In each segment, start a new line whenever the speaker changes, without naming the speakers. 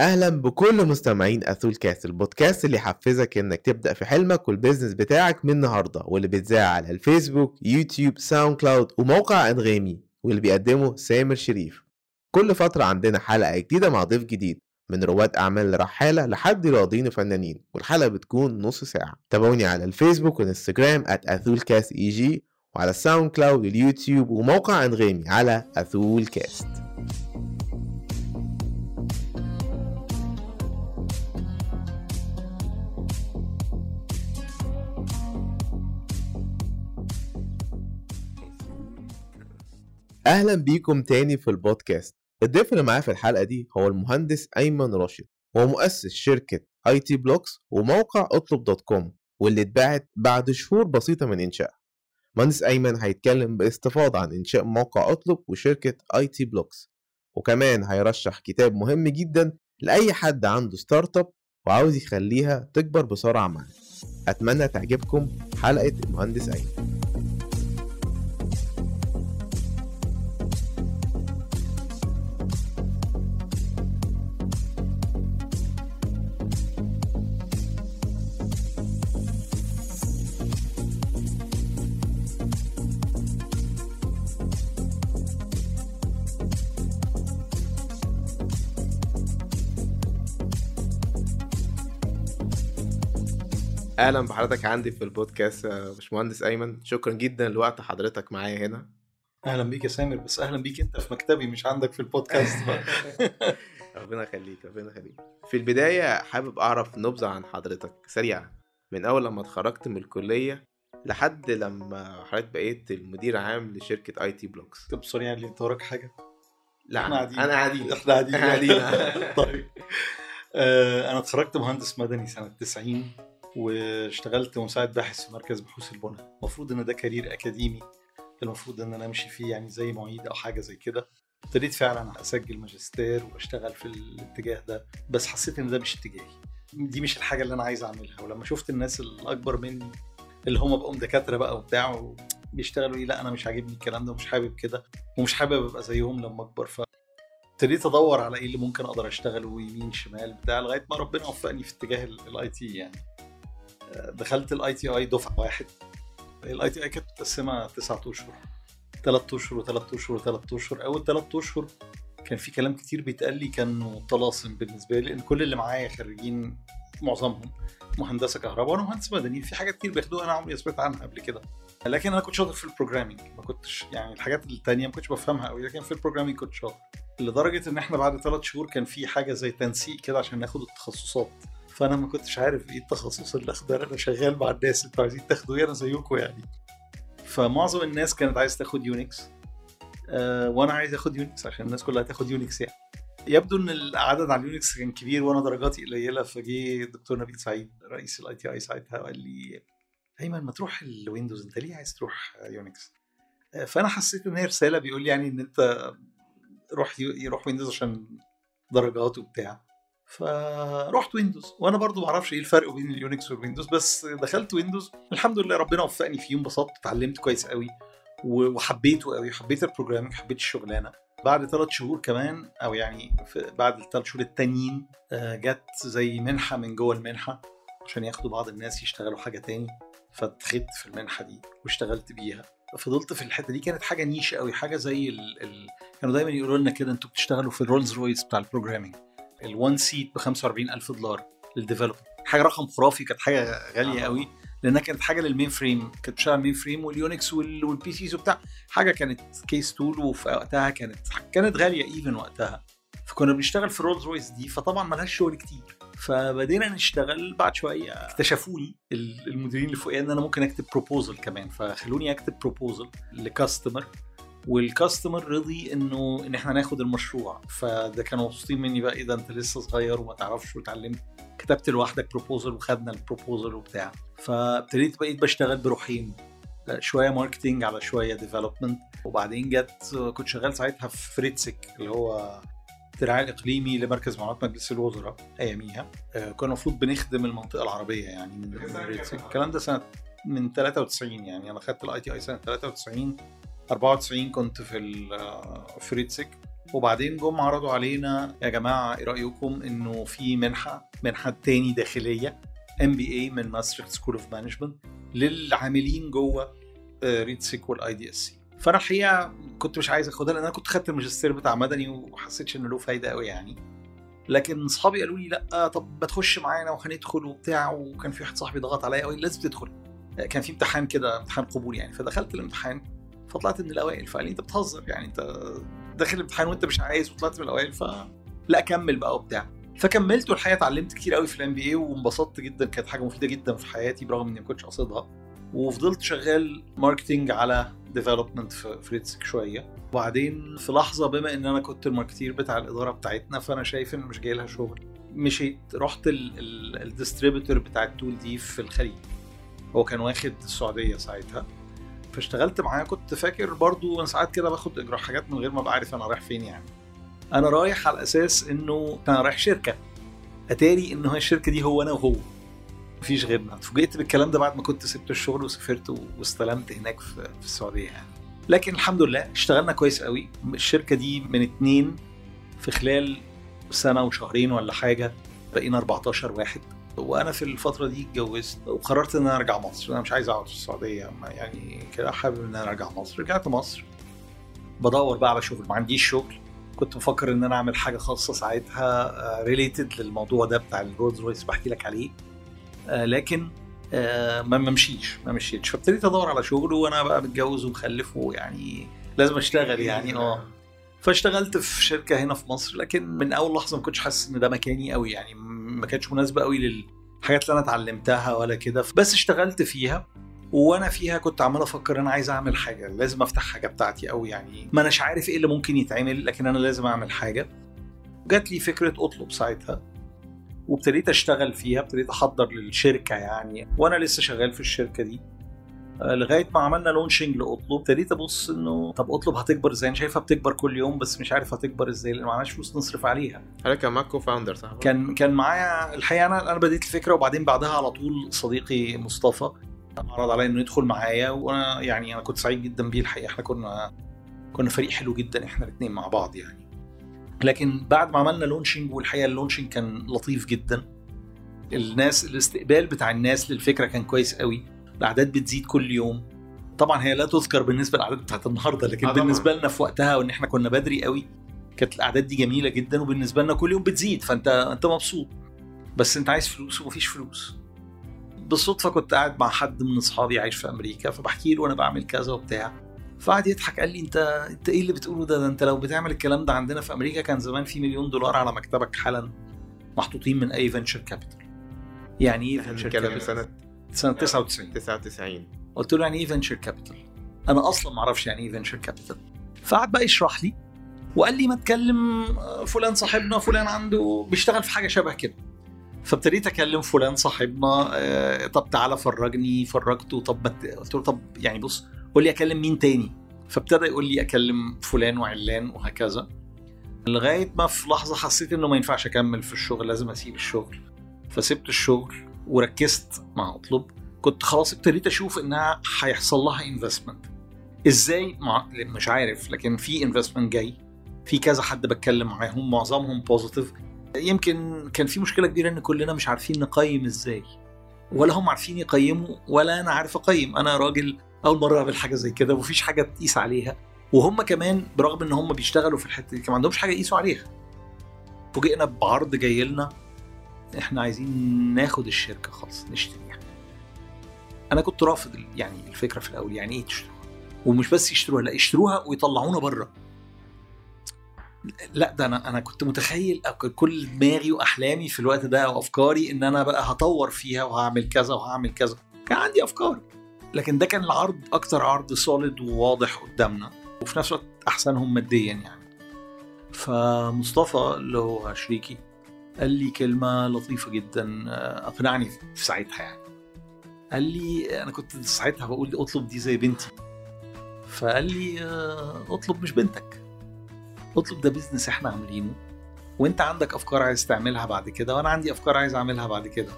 أهلا بكل مستمعين أثول كاست البودكاست اللي يحفزك إنك تبدأ في حلمك وال business بتاعك من النهارده واللي بيتذاع على الفيسبوك يوتيوب SoundCloud وموقع أنغامي واللي بيقدمه سامر شريف. كل فترة عندنا حلقة جديدة مع ضيف جديد من رواد أعمال رحالة لحد رياضيين وفنانين والحلقة بتكون نص ساعة. تابعوني على الفيسبوك والإنستجرام at أثولكاست EG وعلى ال SoundCloud واليوتيوب وموقع أنغامي على أثول كاست. أهلا بيكم تاني في البودكاست. الضيف اللي معايا في الحلقة دي هو المهندس أيمن راشد. هو مؤسس شركة آي تي بلوكس وموقع أطلب dot com واللي اتباعت بعد شهور بسيطة من انشائها مهندس أيمن هيتكلم باستفاضة عن إنشاء موقع أطلب وشركة آي تي بلوكس. وكمان هيرشح كتاب مهم جدا لأي حد عنده startup وعاوز يخليها تكبر بسرعة معاه. أتمنى تعجبكم حلقة المهندس أيمن. أهلا بحضرتك عندي في البودكاست يا باشمهندس أيمن. شكرا جدا لوقت حضرتك معايا هنا.
أهلا بيك يا سامر بس أهلا بيك أنت في مكتبي مش عندك في البودكاست
ربنا يخليك ربنا يخليك. في البداية حابب أعرف نبذة عن حضرتك سريعه من أول لما اتخرجت من الكلية لحد لما حضرتك بقيت المدير عام لشركة آي تي بلوكس.
طب sorry يعني أنت وراك حاجة؟
لا
إحنا قاعدين.
أنا قاعدين.
إحنا قاعدين.
إحنا قاعدين.
طيب. آه، أنا اتخرجت مهندس مدني سنة 90 واشتغلت مساعد باحث في مركز بحوث البنى. المفروض إن ده كارير أكاديمي. المفروض إن أنا أمشي فيه يعني زي معيد أو حاجة زي كده. ابتديت فعلا أسجل ماجستير وأشتغل في الاتجاه ده بس حسيت إن ده مش اتجاهي. دي مش الحاجة اللي أنا عايز أعملها. ولما شفت الناس الأكبر مني اللي هم بقوا دكاترة بقى وبتاع بيشتغلوا لي لأ أنا مش عاجبني الكلام ده ومش حابب كده ومش حابب أبقى زيهم لما أكبر. ف ابتديت أدور على إيه اللي ممكن أقدر أشتغله يمين شمال بتاع لغاية ما ربنا وفقني في اتجاه ال IT يعني. دخلت ال ITI دفعة واحد. ال ITI كانت متقسمة تسعة أشهر ثلاث أشهر وثلاث أشهر وثلاث أشهر. أول ثلاث أشهر كان في كلام كتير بيتقال لي كانوا طلاسم بالنسبة لي لأن كل اللي معايا خريجين معظمهم مهندسة كهرباء وأنا مهندس مدني. في حاجات كتير بياخدوها أنا عمري سمعت عنها قبل كده. لكن أنا كنت شاطر في ال programming ما كنتش يعني الحاجات التانية ما كنتش بفهمها قوي لكن في ال programming كنت شاطر. لدرجة إن إحنا بعد ثلاث شهور كان في حاجة زي تنسيق كده عشان ناخد التخصصات. فانا ما كنتش عارف إيه التخصص اللي اخده أنا شغال مع الناس أنتوا عايزين تاخدوا إيه أنا زيكم يعني. فمعظم الناس كانت عايز تاخد Unix أه وأنا عايز اخد Unix عشان الناس كلها تاخد Unix يعني. يبدو إن العدد على ال Unix كان كبير وأنا درجاتي قليلة فجه الدكتور نبيل سعيد رئيس ال ITI ساعتها وقال لي ايمن ما تروح ال Windows انت ليه عايز تروح Unix فأنا حسيت إن هي رسالة بيقول لي يعني إن أنت روح يروح Windows عشان درجات وبتاع. فرحت Windows وأنا برضو ما أعرفش إيه الفرق بين ال Unix وال Windows بس دخلت Windows الحمد لله ربنا وفقني فيه انبسطت اتعلمت كويس قوي وحبيته قوي. حبيت ال programming حبيت الشغلانة. بعد ثلاث شهور كمان أو يعني بعد الثلاث شهور التانيين جت زي منحة من جوه المنحة عشان ياخدوا بعض الناس يشتغلوا حاجة تاني. فاتخدت في المنحة دي واشتغلت بيها. فضلت في الحتة دي. كانت حاجة niche قوي حاجة زي ال... ال... كانوا دايما يقولوا لنا كده أنتوا بتشتغلوا في الرولز رويس بتاع ال programming. ال1 seat ب 45000 دولار لل developer حاجة رقم خرافي كانت حاجة غالية قوي لأنها كانت حاجة لل mainframe كانت بتشتغل ال mainframe وال Unix وال PCs وبتاع. حاجة كانت CASE tool وفي وقتها كانت كانت غالية even وقتها. فكنا بنشتغل في الرولز رويس دي فطبعا ملهاش شغل كتير. فبدينا نشتغل بعد شوية. اكتشفوني المديرين اللي فوقيا إن أنا ممكن أكتب proposal كمان. فخلوني أكتب proposal ل customer وال customer رضي إنه إن إحنا ناخد المشروع. فده كانوا مبسوطين مني بقى إيه ده أنت لسه صغير وما تعرفش وتعلمت. كتبت لوحدك proposal وخدنا ال proposal وبتاع. فابتديت بقيت بشتغل بروحين. شوية marketing على شوية development وبعدين جت كنت شغال ساعتها في RITSEC اللي هو الدراع الاقليمي لمركز معلومات مجلس الوزراء أياميها. كنا المفروض بنخدم المنطقة العربية يعني من RITSEC الكلام ده سنة من 93 يعني. أنا خدت ال ITI سنة 93 94 كنت في ال RITSEC وبعدين جم عرضوا علينا يا جماعة إيه رأيكم إنه في منحة منحة تاني داخلية MBA من Maastricht School of Management للعاملين جوه RITSEC وال IDSC فأنا الحقيقة كنت مش عايز أخدها لأن أنا كنت خدت الماجستير بتاع مدني وحسيتش ان له فايدة قوي يعني. لكن اصحابي قالوا لي لأ طب ما تخش معانا وهندخل وبتاع. وكان في واحد صاحبي ضغط عليا قوي لازم تدخل. كان في امتحان كده امتحان قبول يعني. فدخلت الامتحان فطلعت من الأوائل فقال لي أنت بتهزر يعني أنت داخل الامتحان وأنت مش عايز وطلعت من الأوائل ف لا كمل بقى وبتاع. فكملت والحقيقة اتعلمت كتير قوي في ال MBA وانبسطت جدا كانت حاجة مفيدة جدا في حياتي برغم إني ما كنتش قاصدها. وفضلت شغال marketing على development في RITSEC شوية. وبعدين في لحظة بما إن أنا كنت ال marketeer بتاع الإدارة بتاعتنا فأنا شايف إن مش جاي لها شغل. مشيت رحت ال distributor بتاع ال tool دي في الخليج. هو كان واخد السعودية ساعتها. فاشتغلت معاه كنت فاكر برضو أنا ساعات كده باخد إجراء حاجات من غير ما أبقى عارف أنا رايح فين يعني. أنا رايح على أساس إنه أنا رايح شركة. أتاري إن هي الشركة دي هو أنا وهو. مفيش غيرنا. اتفوجئت بالكلام ده بعد ما كنت سبت الشغل وسافرت واستلمت هناك في السعودية يعني. لكن الحمد لله اشتغلنا كويس قوي. الشركة دي من اتنين في خلال سنة وشهرين ولا حاجة بقينا 14 واحد. وأنا في الفترة دي اتجوزت وقررت إن أنا أرجع مصر. أنا مش عايز أقعد في السعودية يعني كده حابب إن أنا أرجع مصر. رجعت مصر. بدور بقى على شغل. ما عنديش شغل. كنت بفكر إن أنا أعمل حاجة خاصة ساعتها related للموضوع ده بتاع الرولز رويس بحكي لك عليه. لكن ما ممشيش ما مشيتش. فابتديت أدور على شغل وأنا بقى متجوز ومخلف ويعني لازم أشتغل يعني. آه. فاشتغلت في شركة هنا في مصر لكن من أول لحظة ما كنتش حاسس إن ده مكاني قوي يعني ما كانتش مناسبة قوي للحاجات اللي أنا اتعلمتها ولا كده. بس اشتغلت فيها وأنا فيها كنت عمال أفكر أنا عايز أعمل حاجة لازم أفتح حاجة بتاعتي قوي يعني ما اناش عارف إيه اللي ممكن يتعمل لكن أنا لازم أعمل حاجة. جات لي فكرة أطلب ساعتها وابتديت أشتغل فيها ابتديت أحضر للشركة يعني وأنا لسه شغال في الشركة دي. لغاية ما عملنا لونشنج لأطلب ابتديت أبص إنه طب أطلب هتكبر إزاي؟ أنا شايفها بتكبر كل يوم بس مش عارف هتكبر إزاي لأن معناش فلوس نصرف عليها.
حضرتك كان معاك co-founder صح؟
كان كان معايا الحقيقة أنا أنا بديت الفكرة وبعدين بعدها على طول صديقي مصطفى عرض عليا إنه يدخل معايا وأنا يعني أنا كنت سعيد جدا بيه الحقيقة. إحنا كنا كنا فريق حلو جدا إحنا الاثنين مع بعض يعني. لكن بعد ما عملنا launching والحقيقة ال launching كان لطيف جدا. الناس الاستقبال بتاع الناس للفكرة كان كويس قوي. الأعداد بتزيد كل يوم. طبعا هي لا تذكر بالنسبة للأعداد بتاعت النهارده لكن
آه.
بالنسبة لنا في وقتها وإن إحنا كنا بدري قوي كانت الأعداد دي جميلة جدا وبالنسبة لنا كل يوم بتزيد فأنت أنت مبسوط. بس أنت عايز فلوس ومفيش فلوس. بالصدفة كنت قاعد مع حد من أصحابي عايش في أمريكا فبحكي له وأنا بعمل كذا وبتاع. فقعد يضحك قال لي أنت أنت إيه اللي بتقوله ده؟ ده أنت لو بتعمل الكلام ده عندنا في أمريكا كان زمان في مليون دولار على مكتبك حالا محطوطين من أي venture capital يعني إيه
venture في
capital
سنة
سنة 99
99
قلت له يعني إيه venture capital أنا أصلا ما أعرفش يعني إيه venture capital فقعد بقى يشرح لي وقال لي ما تكلم فلان صاحبنا فلان عنده بيشتغل في حاجة شبه كده. فابتديت أكلم فلان صاحبنا آه، طب تعالى فرجني فرجته طب قلت له طب يعني بص قول لي أكلم مين تاني؟ فابتدى يقول لي أكلم فلان وعلان وهكذا. لغاية ما في لحظة حسيت إنه ما ينفعش أكمل في الشغل لازم أسيب الشغل. فسبت الشغل. وركزت مع اطلب كنت خلاص ابتديت أشوف إنها هيحصل لها investment إزاي؟ مع... مش عارف لكن في investment جاي في كذا حد بتكلم معاهم معظمهم positive يمكن كان في مشكلة كبيرة إن كلنا مش عارفين نقيم إزاي. ولا هم عارفين يقيموا ولا أنا عارف أقيم. أنا راجل أول مرة أعمل حاجة زي كده ومفيش حاجة تقيس عليها. وهم كمان برغم إن هم بيشتغلوا في الحتة دي ما عندهمش حاجة يقيسوا عليها. فوجئنا بعرض جاي لنا إحنا عايزين ناخد الشركة خالص نشتريها. أنا كنت رافض يعني الفكرة في الأول يعني إيه تشتروها؟ ومش بس يشتروها لا يشتروها ويطلعونا بره لا ده أنا أنا كنت متخيل كل دماغي وأحلامي في الوقت ده وأفكاري إن أنا بقى هطور فيها وهعمل كذا وهعمل كذا. كان عندي أفكار. لكن ده كان العرض أكتر عرض سوليد وواضح قدامنا. وفي نفس الوقت أحسنهم ماديا يعني. فمصطفى اللي هو شريكي قال لي كلمة لطيفة جدا آه، أقنعني في ساعتها يعني. قال لي أنا كنت ساعتها بقول أطلب دي زي بنتي. فقال لي آه، أطلب مش بنتك. أطلب ده بيزنس إحنا عاملينه. وأنت عندك أفكار عايز تعملها بعد كده وأنا عندي أفكار عايز أعملها بعد كده.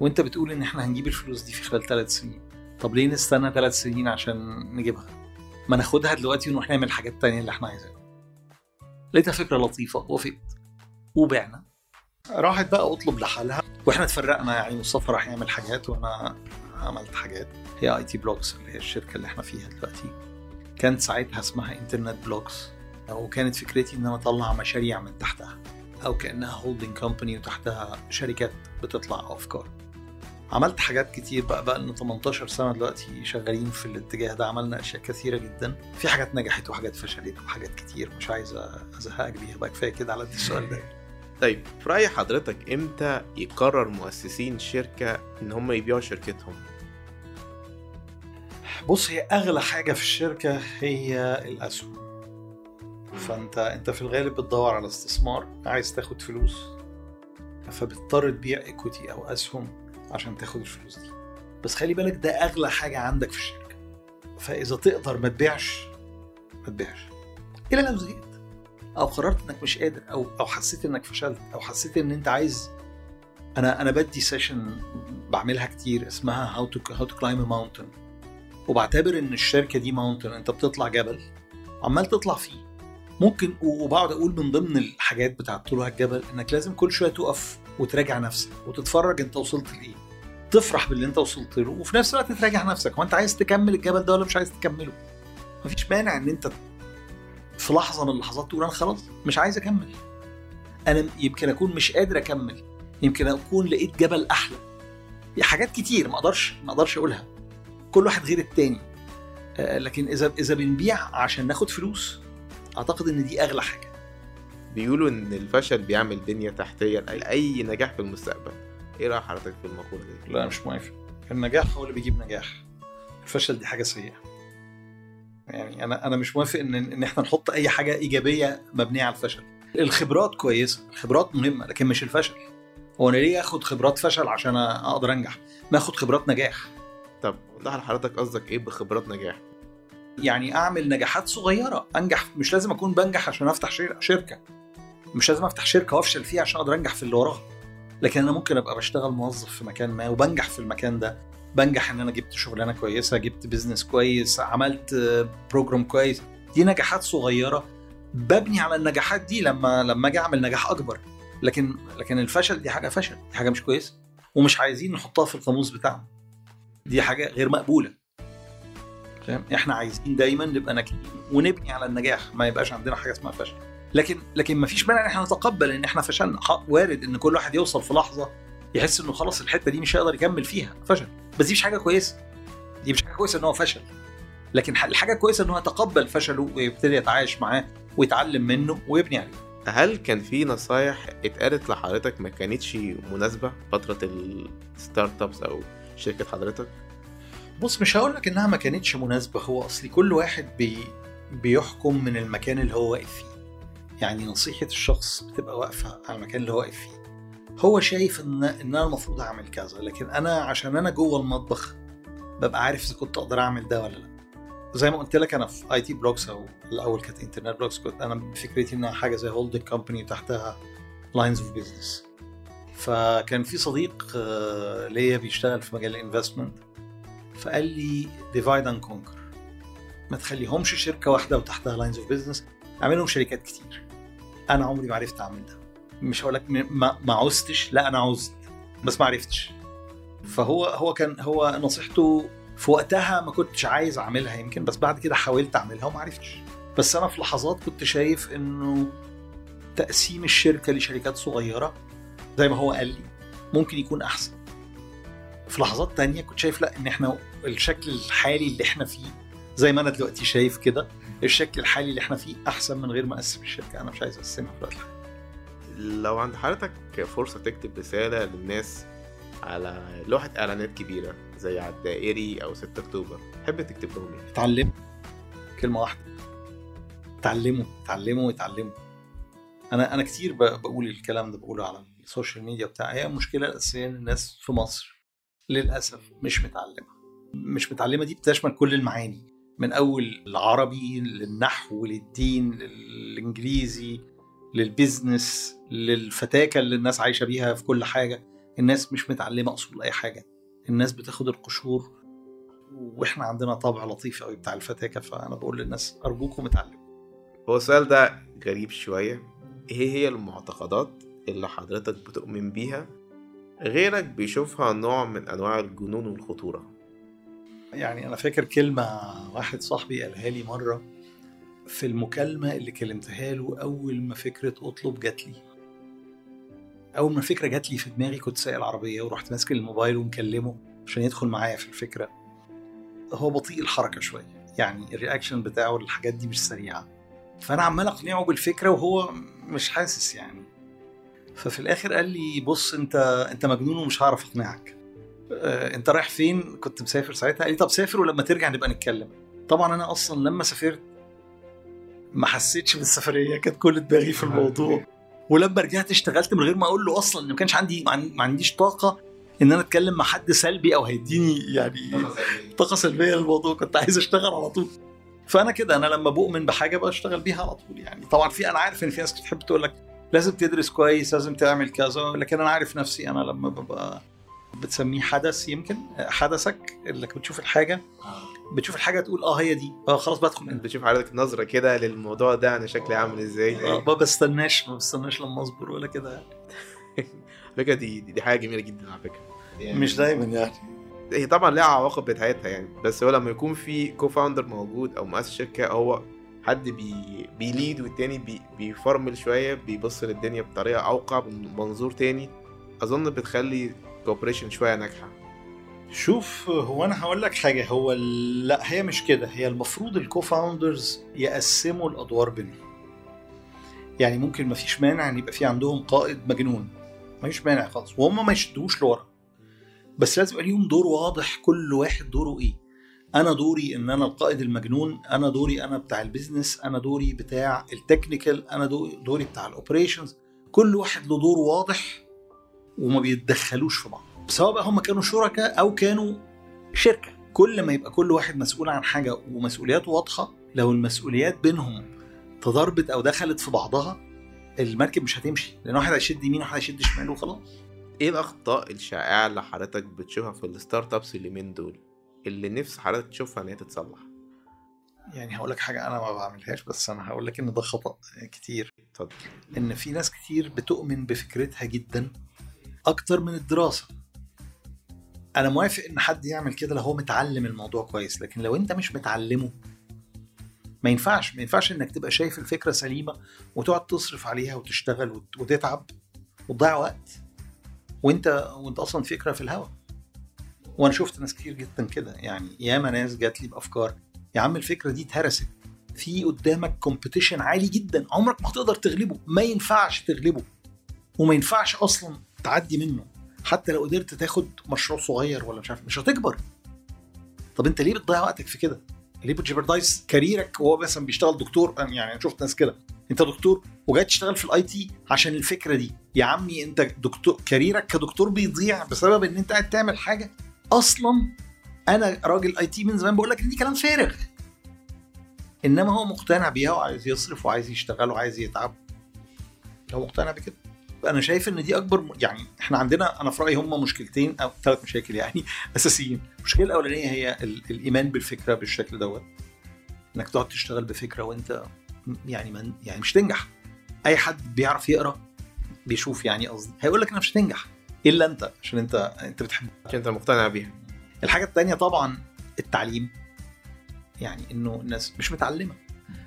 وأنت بتقول إن إحنا هنجيب الفلوس دي في خلال ثلاث سنين. طب ليه نستنى ثلاث سنين عشان نجيبها؟ ما ناخدها دلوقتي ونروح نعمل حاجات تانية اللي إحنا عايزينها. لقيتها فكرة لطيفة وافقت. وبعنا. راحت بقى اطلب لحالها. وإحنا اتفرقنا يعني مصطفى راح يعمل حاجات وأنا عملت حاجات. هي آي تي بلوكس اللي هي الشركة اللي إحنا فيها دلوقتي. كانت ساعتها اسمها انترنت بلوكس وكانت فكرتي إن أنا أطلع مشاريع من تحتها. أو كأنها holding company وتحتها شركات بتطلع افكار عملت حاجات كتير بقى بقى لنا 18 سنة دلوقتي شغالين في الاتجاه ده. عملنا أشياء كثيرة جدا. في حاجات نجحت وحاجات فشلت وحاجات كتير مش عايز أزهقك بيها. بقى كفاية كده على السؤال ده.
طيب في رأي حضرتك إمتى يقرر مؤسسين شركة إن هم يبيعوا شركتهم؟
بص هي أغلى حاجة في الشركة هي الأسهم. فأنت أنت في الغالب بتدور على استثمار عايز تاخد فلوس فبتضطر تبيع ايكوتي أو أسهم عشان تاخد الفلوس دي. بس خلي بالك ده أغلى حاجة عندك في الشركة. فإذا تقدر ما تبيعش ما تبيعش. الا لو زهقت. أو قررت إنك مش قادر أو أو حسيت إنك فشلت أو حسيت إن أنت عايز. أنا أنا بدي session بعملها كتير اسمها how to how to climb mountain وبعتبر إن الشركة دي mountain أنت بتطلع جبل عمال تطلع فيه. ممكن وبقعد أقول من ضمن الحاجات بتاعت طلوع الجبل إنك لازم كل شوية تقف وتراجع نفسك وتتفرج أنت وصلت لإيه. تفرح باللي أنت وصلت له وفي نفس الوقت تراجع نفسك. وانت عايز تكمل الجبل ده ولا مش عايز تكمله؟ مفيش مانع إن أنت في لحظة من اللحظات تقول أنا خلاص مش عايز أكمل. أنا يمكن أكون مش قادر أكمل. يمكن أكون لقيت جبل أحلى. حاجات كتير ما أقدرش ما أقدرش أقولها. كل واحد غير التاني. لكن اذا إذا بنبيع عشان ناخد فلوس أعتقد إن دي أغلى حاجة.
بيقولوا إن الفشل بيعمل بنية تحتية لأي نجاح في المستقبل. إيه رأي حضرتك في المقولة دي؟
لا مش موافق. النجاح هو اللي بيجيب نجاح. الفشل دي حاجة سيئة. يعني أنا أنا مش موافق إن إن إحنا نحط أي حاجة إيجابية مبنية على الفشل. الخبرات كويسة الخبرات مهمة لكن مش الفشل. هو أنا ليه آخد خبرات فشل عشان أقدر أنجح؟ ما آخد خبرات نجاح.
طب وضح لحضرتك قصدك إيه بخبرات نجاح؟
يعني أعمل نجاحات صغيرة أنجح. مش لازم أكون بنجح عشان أفتح شركة. مش لازم أفتح شركة وأفشل فيها عشان أقدر أنجح في اللي وراها. لكن أنا ممكن أبقى بشتغل موظف في مكان ما وبنجح في المكان ده. بنجح إن أنا جبت شغلانة كويسة جبت business كويس عملت program كويس. دي نجاحات صغيرة ببني على النجاحات دي لما لما أجي أعمل نجاح أكبر. لكن لكن الفشل دي حاجة فشل دي حاجة مش كويسة. ومش عايزين نحطها في القاموس بتاعنا. دي حاجة غير مقبولة. فاهم؟ إحنا عايزين دايما نبقى ناجحين ونبني على النجاح. ما يبقاش عندنا حاجة اسمها فشل. لكن لكن ما فيش مانع إن إحنا نتقبل إن إحنا فشلنا. وارد إن كل واحد يوصل في لحظة يحس إنه خلاص الحتة دي مش هيقدر يكمل فيها فشل. بس دي مش حاجة كويسة. دي مش حاجة كويسة إن هو فشل. لكن الحاجة الكويسه إن هو يتقبل فشله ويبتدي يتعايش معاه ويتعلم منه ويبني عليه.
هل كان في نصايح اتقالت لحضرتك ما كانتش مناسبة فترة ال startups أو شركة حضرتك؟
بص مش هقول لك إنها ما كانتش مناسبة. هو أصلي كل واحد بي بيحكم من المكان اللي هو واقف فيه. يعني نصيحة الشخص بتبقى واقفة على المكان اللي هو واقف فيه. هو شايف ان إن أنا المفروض أعمل كذا لكن أنا عشان أنا جوه المطبخ ببقى عارف إذا كنت أقدر أعمل ده ولا لأ. زي ما قلت لك أنا في آي تي بلوكس أو الأول كانت انترنت بلوكس كنت أنا بفكرتي إنها حاجة زي holding company تحتها lines of business فكان في صديق ليا بيشتغل في مجال ال investment فقال لي divide and conquer ما تخليهمش شركة واحدة وتحتها lines of business اعملهم شركات كتير. أنا عمري ما عرفت أعمل ده. مش هقول لك ما, ما عوزتش لا أنا عوزت بس ما عرفتش. فهو هو كان هو نصيحته في وقتها ما كنتش عايز أعملها يمكن بس بعد كده حاولت أعملها وما عرفتش. بس أنا في لحظات كنت شايف إنه تقسيم الشركة لشركات صغيرة زي ما هو قال لي ممكن يكون أحسن. في لحظات تانية كنت شايف لا إن إحنا الشكل الحالي اللي إحنا فيه زي ما أنا دلوقتي شايف كده الشكل الحالي اللي إحنا فيه أحسن من غير ما أقسم الشركة أنا مش عايز أقسمها في الوقت الحالي
لو عند حضرتك فرصة تكتب رسالة للناس على لوحة إعلانات كبيرة زي على الدائري أو 6 أكتوبر تحب تكتب لهم إيه؟
اتعلم كلمة واحدة. اتعلموا. اتعلموا. اتعلموا. أنا أنا كتير بقول الكلام ده بقوله على ال social media بتاع. هي المشكلة الأساسية إن الناس في مصر للأسف مش متعلمة. مش متعلمة دي بتشمل كل المعاني من أول العربي للنحو للدين للإنجليزي لل business للفتاكة اللي الناس عايشة بيها في كل حاجة. الناس مش متعلمة أصول أي حاجة. الناس بتاخد القشور وإحنا عندنا طابع لطيف قوي بتاع الفتاكة فأنا بقول للناس أرجوكم اتعلموا.
هو السؤال ده غريب شوية. إيه هي المعتقدات اللي حضرتك بتؤمن بيها؟ غيرك بيشوفها نوع من أنواع الجنون والخطورة.
يعني أنا فاكر كلمة واحد صاحبي قالها لي مرة. في المكالمة اللي كلمتها له أول ما فكرة أطلب جات لي. أول ما الفكرة جات لي في دماغي كنت سايق العربية ورحت ماسك الموبايل ومكلمه عشان يدخل معايا في الفكرة. هو بطيء الحركة شوية يعني ال reaction بتاعه للحاجات دي مش سريعة. فأنا عمال أقنعه بالفكرة وهو مش حاسس يعني. ففي الآخر قال لي بص أنت أنت مجنون ومش هعرف أقنعك. آه، أنت رايح فين؟ كنت مسافر ساعتها. قال لي طب سافر ولما ترجع نبقى نتكلم. طبعا أنا أصلا لما سافرت ما حسيتش بالسفرية كانت كل دماغي في الموضوع. ولما رجعت اشتغلت من غير ما أقول له أصلا ان ما كانش عندي ما عن- ما عنديش طاقة إن أنا أتكلم مع حد سلبي أو هيديني يعني طاقة سلبية. للموضوع كنت عايز أشتغل على طول. فأنا كده أنا لما بؤمن بحاجة بشتغل بيها على طول يعني. طبعا في أنا عارف إن في ناس بتحب تقول لك لازم تدرس كويس لازم تعمل كذا لكن أنا عارف نفسي أنا لما ببقى بتسميه حدث يمكن حدثك إنك بتشوف الحاجة بتشوف الحاجة تقول آه هي دي. آه خلاص بدخل
انت بتشوف حضرتك نظرة كده للموضوع ده أنا شكلي عامل إزاي؟
آه، ما بستناش ما بستناش لما أصبر ولا كده
فكرة دي دي حاجة جميلة جدا على فكرة.
مش دايما يعني.
هي طبعا ليها عواقب بتاعتها يعني بس هو لما يكون في co-founder موجود أو مؤسس شركة هو حد بي بي lead والتاني بي بيفرمل شوية بيبص للدنيا بطريقة أوقع من منظور تاني أظن بتخلي cooperation شوية ناجحة.
شوف هو أنا هقول لك حاجة هو لا هي مش كده هي المفروض ال co-founders يقسموا الأدوار بينهم. يعني ممكن ما فيش مانع إن يبقى في عندهم قائد مجنون. ما فيش مانع خالص وهم ما يشدوش لورا. بس لازم يبقى ليهم دور واضح كل واحد دوره إيه. أنا دوري إن أنا القائد المجنون أنا دوري أنا بتاع ال business أنا دوري بتاع ال technical أنا دو- دوري بتاع ال operations كل واحد له دور واضح وما بيتدخلوش في بعض. سواء بقى هم كانوا شركاء أو كانوا شركة. كل ما يبقى كل واحد مسؤول عن حاجة ومسؤولياته واضحة لو المسؤوليات بينهم تضاربت أو دخلت في بعضها المركب مش هتمشي. لأن واحد هيشد يمين وواحد هيشد شمال وخلاص.
إيه الأخطاء الشائعة اللي حضرتك بتشوفها في الستارت أبس اليومين دول؟ اللي نفس حضرتك تشوفها إن هي تتصلح.
يعني هقول لك حاجة أنا ما بعملهاش بس أنا هقول لك إن ده خطأ كتير.
اتفضل.
إن في ناس كتير بتؤمن بفكرتها جدا أكتر من الدراسة. أنا موافق إن حد يعمل كده لو هو متعلم الموضوع كويس لكن لو أنت مش متعلمه ما ينفعش ما ينفعش إنك تبقى شايف الفكرة سليمة وتقعد تصرف عليها وتشتغل وت- وتتعب وتضيع وقت وأنت وأنت أصلا فكرة في الهوا. وأنا شفت ناس كتير جدا كده يعني ياما ناس جات لي بأفكار يا عم الفكرة دي اتهرست في قدامك competition عالي جدا عمرك ما هتقدر تغلبه ما ينفعش تغلبه وما ينفعش أصلا تعدي منه. حتى لو قدرت تاخد مشروع صغير ولا مش عارف مش هتكبر. طب انت ليه بتضيع وقتك في كده؟ ليه بت jeopardize career ك وهو مثلا بيشتغل دكتور؟ يعني أنا شفت ناس كده. انت دكتور وجاي تشتغل في ال IT عشان الفكرة دي. يا عمي انت دكتور كاريرك كدكتور بيضيع بسبب إن انت قاعد تعمل حاجة. أصلا أنا راجل اي تي من زمان بقول لك إن دي كلام فارغ. إنما هو مقتنع بيها وعايز يصرف وعايز يشتغل وعايز يتعب. هو مقتنع بكده؟ أنا شايف إن دي أكبر يعني إحنا عندنا أنا في رأيي هم مشكلتين أو ثلاث مشاكل يعني أساسيين. المشكلة الأولانية هي ال- الإيمان بالفكرة بالشكل دوت. إنك تقعد تشتغل بفكرة وأنت يعني من يعني مش تنجح. أي حد بيعرف يقرأ بيشوف يعني قصدي. هيقول لك انك مش هتنجح إلا أنت عشان أنت أنت بتحب
عشان أنت مقتنع بيها.
الحاجة التانية طبعا التعليم. يعني إنه الناس مش متعلمة.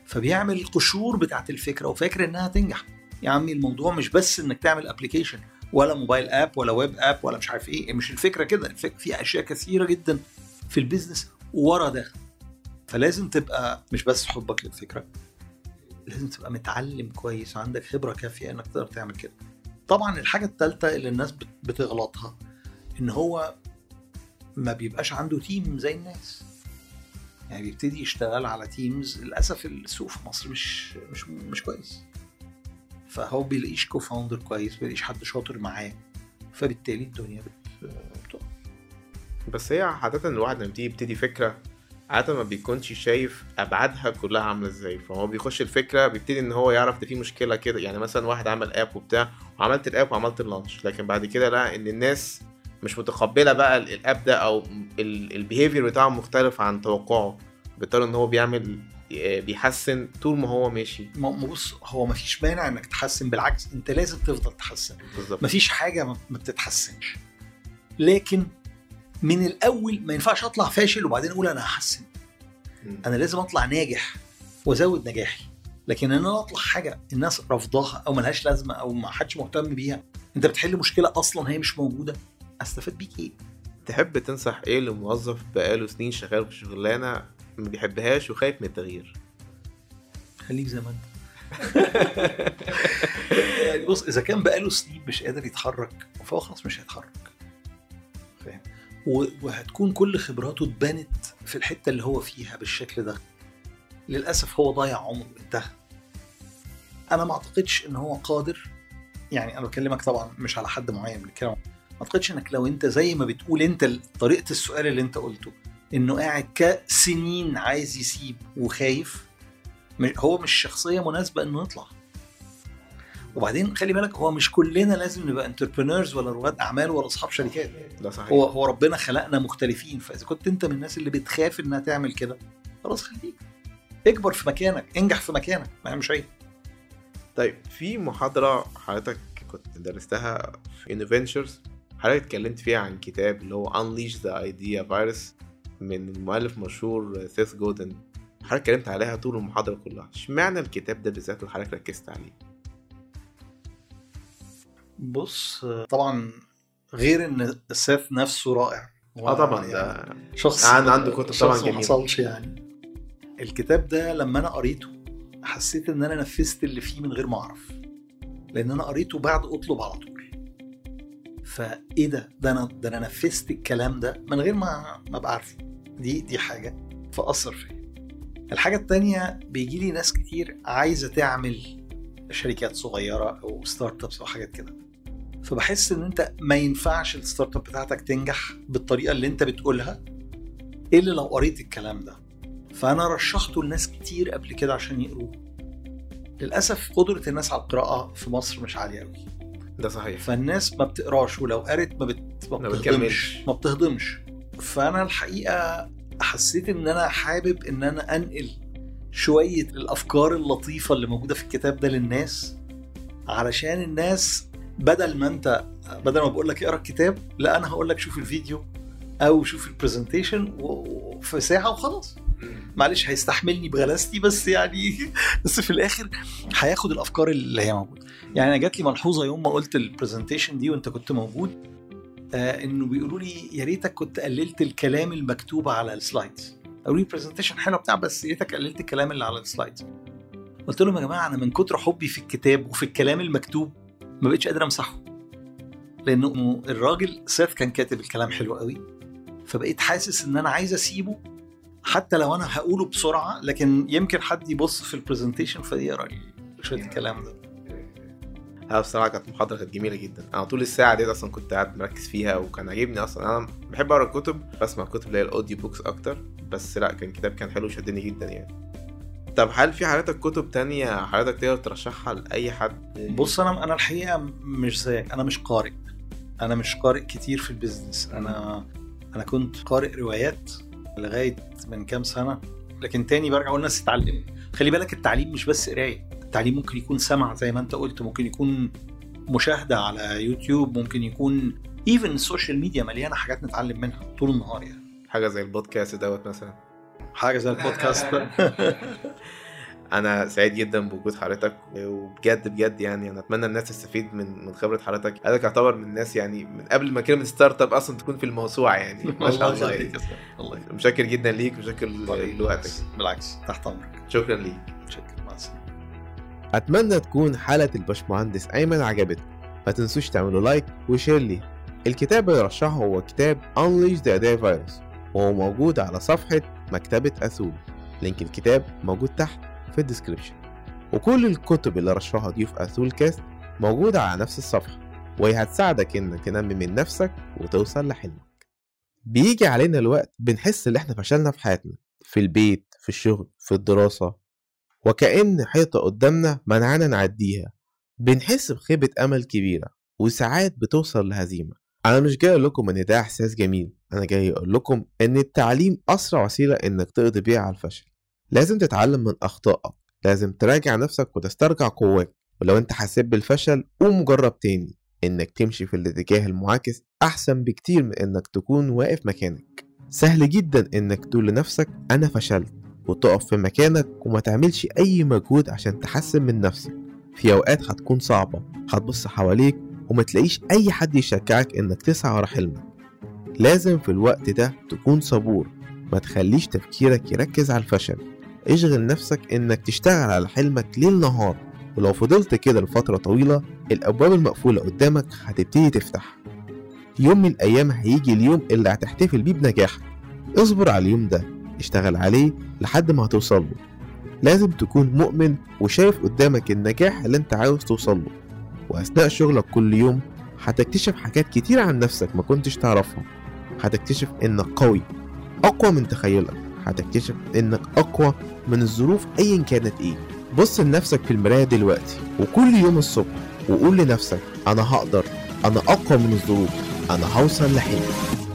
فبيعمل القشور بتاعت الفكرة وفاكر إنها تنجح. يا عمي الموضوع مش بس إنك تعمل application ولا mobile app ولا web app ولا مش عارف إيه مش الفكرة كده. في أشياء كثيرة جدا في ال business ورا ده. فلازم تبقى مش بس حبك للفكرة لازم تبقى متعلم كويس وعندك خبرة كافية إنك تقدر تعمل كده. طبعا الحاجة الثالثه اللي الناس بت- بتغلطها إن هو ما بيبقاش عنده team زي الناس. يعني بيبتدي يشتغل على teams للأسف السوق في مصر مش مش مش كويس. فهو بيلاقيش co-founder كويس بيلاقيش حد شاطر معاه فبالتالي الدنيا بت... بتقع
بس هي عادة الواحد لما بتيجي يبتدي فكرة عادة ما بيكونش شايف أبعادها كلها عاملة إزاي. فهو بيخش الفكرة بيبتدي إن هو يعرف ده في مشكلة كده. يعني مثلا واحد عمل آب وبتاع وعملت الآب وعملت اللانش لكن بعد كده لقى إن الناس مش متقبلة بقى ال- الآب ده أو البيهيفير بتاعه مختلف عن توقعه. بالتالي إن هو بيعمل بيحسن طول ما هو ماشي.
ما ما بص هو ما فيش مانع إنك تحسن بالعكس أنت لازم تفضل تحسن.
بالظبط.
ما فيش حاجة ما بتتحسنش. لكن من الأول ما ينفعش أطلع فاشل وبعدين أقول أنا هحسن. أنا لازم أطلع ناجح وأزود نجاحي. لكن إن أنا أطلع حاجة الناس رافضاها أو ملهاش لازمة أو ما حدش مهتم بيها أنت بتحل مشكلة أصلا هي مش موجودة أستفاد بيك إيه؟
تحب تنصح إيه لموظف بقاله سنين شغال في شغلانة ما بيحبهاش وخايف من التغيير.
خليك زي ما انت. يعني بص إذا كان بقاله سنين مش قادر يتحرك فهو خلاص مش هيتحرك. فاهم؟ وهتكون كل خبراته اتبنت في الحتة اللي هو فيها بالشكل ده. للأسف هو ضيع عمره انتهى أنا ما أعتقدش إن هو قادر. يعني أنا بكلمك طبعا مش على حد معين بنتكلم ما أعتقدش إنك لو أنت زي ما بتقول أنت طريقة السؤال اللي أنت قلته إنه قاعد كسنين عايز يسيب وخايف. هو مش شخصية مناسبة إنه يطلع. وبعدين خلي بالك هو مش كلنا لازم نبقى entrepreneurs ولا رواد أعمال ولا أصحاب شركات.
ده صحيح.
هو هو ربنا خلقنا مختلفين. فإذا كنت أنت من الناس اللي بتخاف إنها تعمل كده خلاص خليك. اكبر في مكانك انجح في مكانك. ما مش عيب.
طيب في محاضرة حضرتك كنت درستها في انوفنتشرز حضرتك اتكلمت فيها عن كتاب اللي هو Unleash the Idea Virus. من المؤلف مشهور سيث جودن. حضرتك اتكلمت عليها طول المحاضرة كلها. اشمعنى الكتاب ده بالذات اللي حضرتك ركزت عليه؟
بص طبعا غير إن سيف نفسه رائع.
آه طبعا
يعني شخص
عن- عنده كتب طبعاً
ما
جميلة.
حصلش يعني. الكتاب ده لما أنا قريته حسيت إن أنا نفذت اللي فيه من غير ما أعرف. لأن أنا قريته بعد أطلب على طول. فإيه ده؟ ده أنا ده أنا نفذت الكلام ده من غير ما ما أبقى عارفه. دي دي حاجة فاثر فيا. الحاجة التانية بيجي لي ناس كتير عايزة تعمل شركات صغيرة أو startups أو حاجات كده. فبحس إن أنت ما ينفعش ال startup بتاعتك تنجح بالطريقة اللي أنت بتقولها إلا لو قريت الكلام ده. فأنا رشحته لناس كتير قبل كده عشان يقروه. للأسف قدرة الناس على القراءة في مصر مش عالية قوي
ده صحيح.
فالناس ما بتقراش ولو قرت ما, بت... ما بتهضمش. ما بتهضمش. فانا الحقيقة حسيت ان أنا حابب ان أنا انقل شوية الافكار اللطيفة اللي موجودة في الكتاب ده للناس علشان الناس بدل ما انت بدل ما بقول لك اقرأ الكتاب لا أنا هقول لك شوف الفيديو أو شوف البرزنتيشن في ساعة وخلاص. معلش هيستحملني بغلاستي بس يعني بس في الآخر هياخد الأفكار اللي هي موجودة. يعني أنا جات لي ملحوظة يوم ما قلت ال presentation دي وأنت كنت موجود آه إنه بيقولوا لي يا ريتك كنت قللت الكلام المكتوب على ال slides. قالوا لي presentation حلو بتاع بس يا ريتك قللت الكلام اللي على ال slides. قلت لهم يا جماعة أنا من كتر حبي في الكتاب وفي الكلام المكتوب ما بقتش قادر أمسحه. لأنه الراجل سيث كان كاتب الكلام حلو قوي فبقيت حاسس إن أنا عايز أسيبه حتى لو أنا هقوله بسرعة لكن يمكن حد يبص في ال presentation فيقرأ شوية الكلام ده.
لا بصراحة كانت محاضرة كانت جميلة جدا. أنا طول الساعة دي أصلا كنت قاعد مركز فيها وكان عاجبني أصلا. أنا بحب أقرأ كتب بسمع كتب اللي هي ال audio books أكتر بس لا كان كتاب كان حلو شدني جدا يعني. طب هل في حضرتك كتب تانية حضرتك تقدر ترشحها لأي حد؟
بص أنا أنا الحقيقة مش زيك. أنا مش قارئ. أنا مش قارئ كتير في ال business أنا أنا كنت قارئ روايات لغاية من كام سنة لكن تاني برجع أقول الناس تتعلم خلي بالك التعليم مش بس قراية. التعليم ممكن يكون سمع زي ما انت قلت ممكن يكون مشاهدة على يوتيوب ممكن يكون even ال social media مليانة حاجات نتعلم منها طول النهار يعني.
حاجة زي البودكاست دوت مثلا.
حاجة زي البودكاست.
أنا سعيد جدا بوجود حضرتك وبجد بجد يعني أنا أتمنى الناس تستفيد من من خبرة حضرتك. حضرتك يعتبر من الناس يعني من قبل ما كلمة startup أصلا تكون في الموسوعة يعني. ما شاء الله
يخليك
يعني.
الله يخليك.
متشكر جدا ليك متشكر لوقتك.
بالعكس. تحت أمرك.
شكرا ليك.
شكرا. مع السلامة.
أتمنى تكون حلقه الباشمهندس أيمن عجبتكم. تنسوش تعملوا like و share ليه الكتاب اللي رشحه هو كتاب Unleash the Idea Virus وهو موجود على صفحة مكتبة أثول. link الكتاب موجود تحت في ال description. وكل الكتب اللي رشحها ضيوف أثول كاست موجودة على نفس الصفحة. وهي هتساعدك إنك تنمي من نفسك وتوصل لحلمك. بيجي علينا الوقت بنحس إن إحنا فشلنا في حياتنا. في البيت في الشغل في الدراسة. وكأن حيطة قدامنا منعنا نعديها. بنحس بخيبة أمل كبيرة وساعات بتوصل لهزيمة. أنا مش جاي أقول لكم إن ده إحساس جميل أنا جاي أقول لكم إن التعليم أسرع وسيلة إنك تقضي بيها على الفشل. لازم تتعلم من أخطائك لازم تراجع نفسك وتسترجع قواك ولو أنت حسيت بالفشل قوم جرب تاني. إنك تمشي في الاتجاه المعاكس أحسن بكتير من إنك تكون واقف مكانك. سهل جدا إنك تقول لنفسك أنا فشلت. وتقف في مكانك وما تعملش أي مجهود عشان تحسن من نفسك. في أوقات هتكون صعبة هتبص حواليك وما تلاقيش أي حد يشجعك إنك تسعى ورا حلمك. لازم في الوقت ده تكون صبور ما تخليش تفكيرك يركز على الفشل. اشغل نفسك إنك تشتغل على حلمك ليل نهار ولو فضلت كده لفترة طويلة الأبواب المقفولة قدامك هتبتدي تفتح. يوم من الأيام هيجي اليوم اللي هتحتفل بيه بنجاحك. اصبر على اليوم ده اشتغل عليه لحد ما هتوصل له. لازم تكون مؤمن وشايف قدامك النجاح اللي انت عاوز توصل له. وأثناء شغلك كل يوم هتكتشف حاجات كتير عن نفسك ما كنتش تعرفها. هتكتشف إنك قوي أقوى من تخيلك. هتكتشف إنك أقوى من الظروف أيا كانت إيه. بص لنفسك في المراية دلوقتي وكل يوم الصبح وقول لنفسك أنا هقدر أنا أقوى من الظروف أنا هوصل لحلمي.